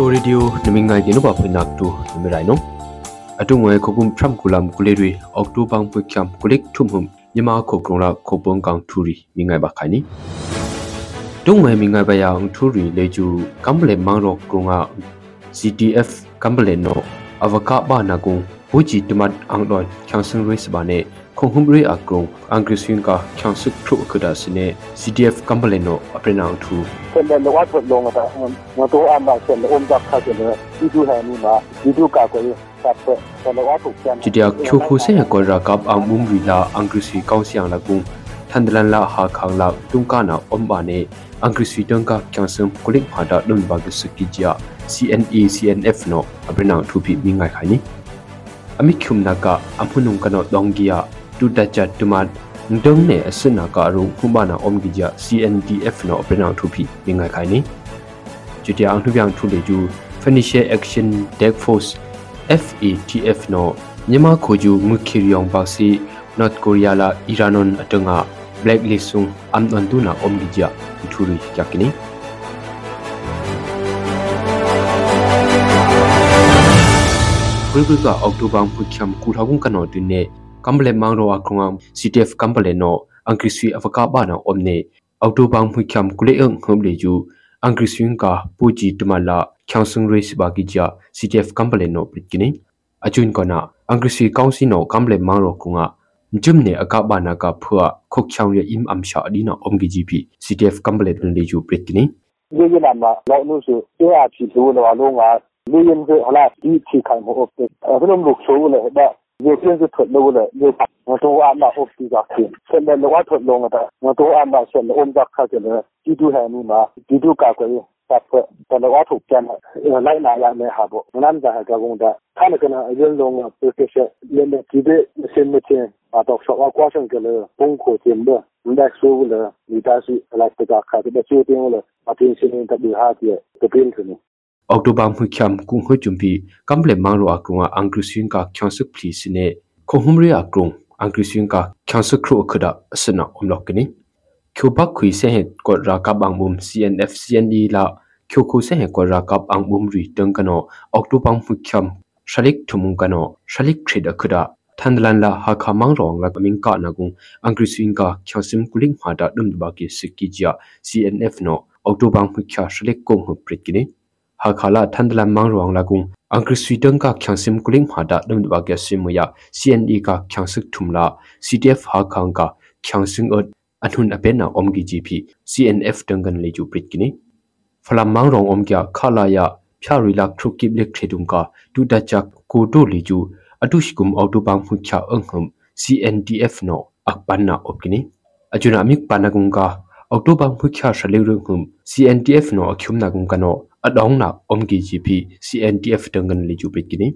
ချိုရီဒီယိုနမငိုင်ဒီနဘဖွင့်နက်တူနမရိုင်နောအတုငွေခုကုမ်ဖရမ်ကူလမ်ကူလေရီအောက်တိုဘန်ပွိချမ်ကူလိကထုံဟုံညမခုကရုံလာခုပုံကောင်ထူရီမိငိုင်ပါခိုင်နီတုံငွေမိငိုင်ပါယံထူရီလေကျူကမ်ဘလေမန်ရောကရုံငါ CTF ကမ်ဘလေနိုအဝကဘာနာကုံ ဝိုကြီးတမတ်အန်ဒွန်ချောင်စင်ရိစ်ဘာနေခုံဟုမ်ရေအကုံအင်္ဂရိစင်ကချောင်စုထုကဒစနေ CDF ကမ်ဘလနိုအပရနောင်ထူဆက်လက်လောကလုံးတာမတော်အမ်ဘာဆက်လက်အုံးကခါကျနေဒီသူဟန်နီမှာဒီသူကကိုဆက်ဆက်ဆက်လက်ထုတ်ပြန်ဒီတယချိုခိုဆေကောရာကပ်အမ်ဘုံဝီလာအင်္ဂရိစီကောင်စီယန်လကုံထန်ဒလန်လာဟာခေါလာတုံကနာအုံးဘာနေအင်္ဂရိစီတုံကချောင်စုကိုလိဖာဒဒွန်ဘာဂစကီဂျာ CNE CNF နော်အပရနောင်ထူပြီမိငိုင်ခိုင်နီ အမိခုမနာကအမှုနုံကနောဒေါင်ဂီယာတူတချတ်တမတ်ဒုံနေအစနာကာရုခုမနာအုံဂီဂျာ CNDF နောအပရနာထူပီမိငိုင်ခိုင်နီချီတယာအန်ထူပြန်ထူလေကျူ Financial Action Deck Force FATF နော်မြန်မာခိုဂျူငွေခီရီယောင်ပါစီ North Korea လာ Iranon အတငါ blacklist ဆုံအမ်န်တူနာအုံ ဂျာထူရီကြကနီဘရိဘကအောက်တိုဘာဖုချမ်ကူထောင်ကနောတင်နေကမ်ဘလေမောင်ရောအခရုံ CTF ကမ်ဘလေနောအင်္ဂရိစီအဖကဘာနာအုံနေအောက်တိုဘာဖုချမ်ကူလေအင်ဟုံလေဂျူအင်္ဂရိစီင်ကာပူဂျီတမလာချောင်ဆုံရေးစဘာဂီဂျာ CTF ကမ်ဘလေနောပရစ်ကိနီအချွန်းကနာအင်္ဂရိစီကောင်စီနောကမ်ဘလေမောင်ရောကုငါ เรื่ยันเวลาดีที่ขายมาอบเด็กเรื่องลูกชูเลยได้เดี๋ยวเพื่อนจะถดลงเลยเดี๋ยวมาตัวอ่านมาอบติจากขึ้นเช่นเดียวว่าถดลงแต่มาตัวอ่านมาเช่นอมจากข้าวเจริญที่ดูแห่งนี้มาที่ดูกากไปต่แต่เราว่าถูกแกนไล่หนาอย่างไม่หาบุนั่นจะหากระวงได้ถ้าในขะเรื่องลงเพื่อเชื่อเรื่องที่ได้เส้นไม่เชื่ออาตอกชอบว่าก็เช่นกันเลยปงโคเทีมเบอมันได้ชูเลยมีแต่สิอะไรก็จะขาดจะได้ช่วยเตียงเลยมาทิตย์นี้ตัดดีห้าเดียตัวเป็นถึง အောက်တိုဘာမှုချမ်ကုဟွချွမ်ပီကမ်ဘလေမန်ရောအကရုံအန်ဂရစင်ကချွန်စပလီစနေခုံဟုံရီအကရုံအန်ဂရစင်ကချွန်စခရုခဒအစနာအုံလောက်ကနီကျူဘခွေဆေဟက်ကောရာကဘန်ဘုံ CNF CNE လာကျိုခုဆေဟက်ကောရာကပ်အန်ဘုံရီတန်ကနောအောက်တိုဘာမှုချမ်ရှလိကထုံကနောရှလိကထရဒခဒထန်ဒလန်လာဟာခမန်းရောင်လာကမင်ကနာကုံအင်္ဂရိစင်ကချောစင်ကူလင်းဟာတာဒုံဘကီစကီဂျာ CNF နောအောက်တိုဘာမှုချရှလိကကုံဟပရစ်ကိနီ ဟာခလာထန်ဒလန်မန်းရောင်လာကုံအင်္ဂရိစဝီတန်ကချောစင်ကူလင်းဟာတာဒုံဘကီစင်မယ CNE ကချောစစ်ထုမလာ CTF ဟာခန်ကချောစင်အတ်အထုန်အပေနာအုံဂီ GP CNF တန်ကန်လေကျူပရစ်ကိနီ phalam mang rong om kya khala ya phya ri lak thru kip lek thedum ka tu da chak ko to li chu atu shikum auto bang hu kya ang hum CNDF no akpan na opkini ajuna mik panagung ka auto bang hu kya shale ru hum CNDF no akhyum na gung ka no adong na om gi GP CNDF tangan li chu pikini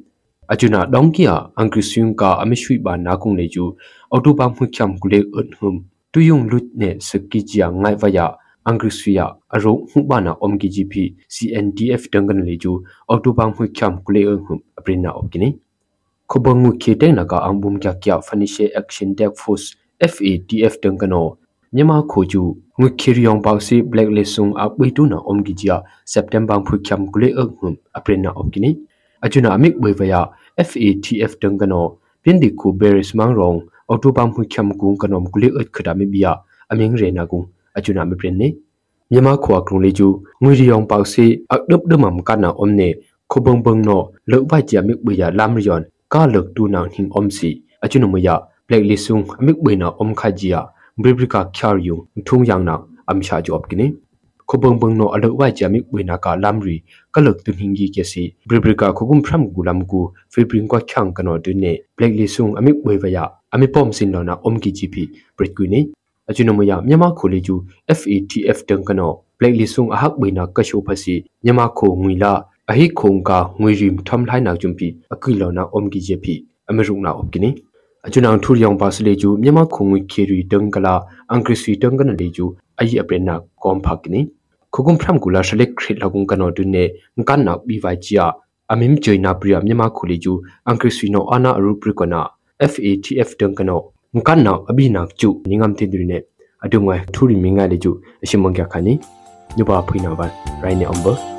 ajuna dong kia angkri syung ka ami shui ba na kung le chu auto bang hu khyam kule un hum tu yung lut ne sakki jia ngai va ya angriswiya aro hubana omgi gp cndf dangan leju autobang hu khyam kule hum aprina opkini khobangu khete naga angbum kya kya fanishe action deck force fatf dangano nyama khoju ngu khiryong paksi blacklist sung akbei na omgi jia september phu khyam kule hum aprina opkini ajuna amik boivaya fatf dangano pindi ku beris mangrong autobang hu khyam gung kanom kule ut khadami bia aming rena gung achuna mi prin ni myama khwa krung le ju ngui ri yong pau si ak dup dum am kana om ne khobong bong no lo ba ja mi bu ya lam rion ka lok tu na hing om si achuna mu ya black li sung amik bu na om kha ji ya bribrika khyar yu thung yang na am sha job kini khobong bong no alo wa ja mi bu na ka lam ri ka lok tu hing gi ke si bribrika khogum phram gu lam gu fibrin ko khyang kano du ne black li sung amik bu wa ya ami pom sin no na om ki ji phi brit ku ni အကျွန်ုံမယမြန်မာခိုလီကျူ FATF တန်ကနော blacklist ဆုံအဟက်ဘိနာကရှိုဖစီမြန်မာခိုငွေလာအဟိခုံကငွေရီမ်ထမ်ထိုင်းနာကျုံပီအကိလောနာအုံဂီဂျေပီအမေရုနာအုပ်ကိနီအ ကျွန်ုံထူရီယောင်ပါစလေကျူမြန်မာခိုငွေခေရီတန်ကလာအင်္ဂရိစီတန်ကနလေကျူအယီအပရနာကွန်ဖာကိနီခုကုမ်ဖရမ်ကူလာရှလက်ခရစ်လကုံကနောဒုနေငကန်နာဘီဝိုင်ချီယာအမင်ဂျိုင်နာပရီယမြန်မာခိုလီကျူအင်္ဂရိစီနောအနာအရူပရီကနာ FATF တန်ကနောငကန်နာအဘိနာကျူနင်းငမ်တင်ဒရီနေအတုငွယ်ထူရီမင်းငါလေကျအရှင်မွန်ကြခါနီညဘာဖိနာဘာရိုင်းနေအောင်ဘာ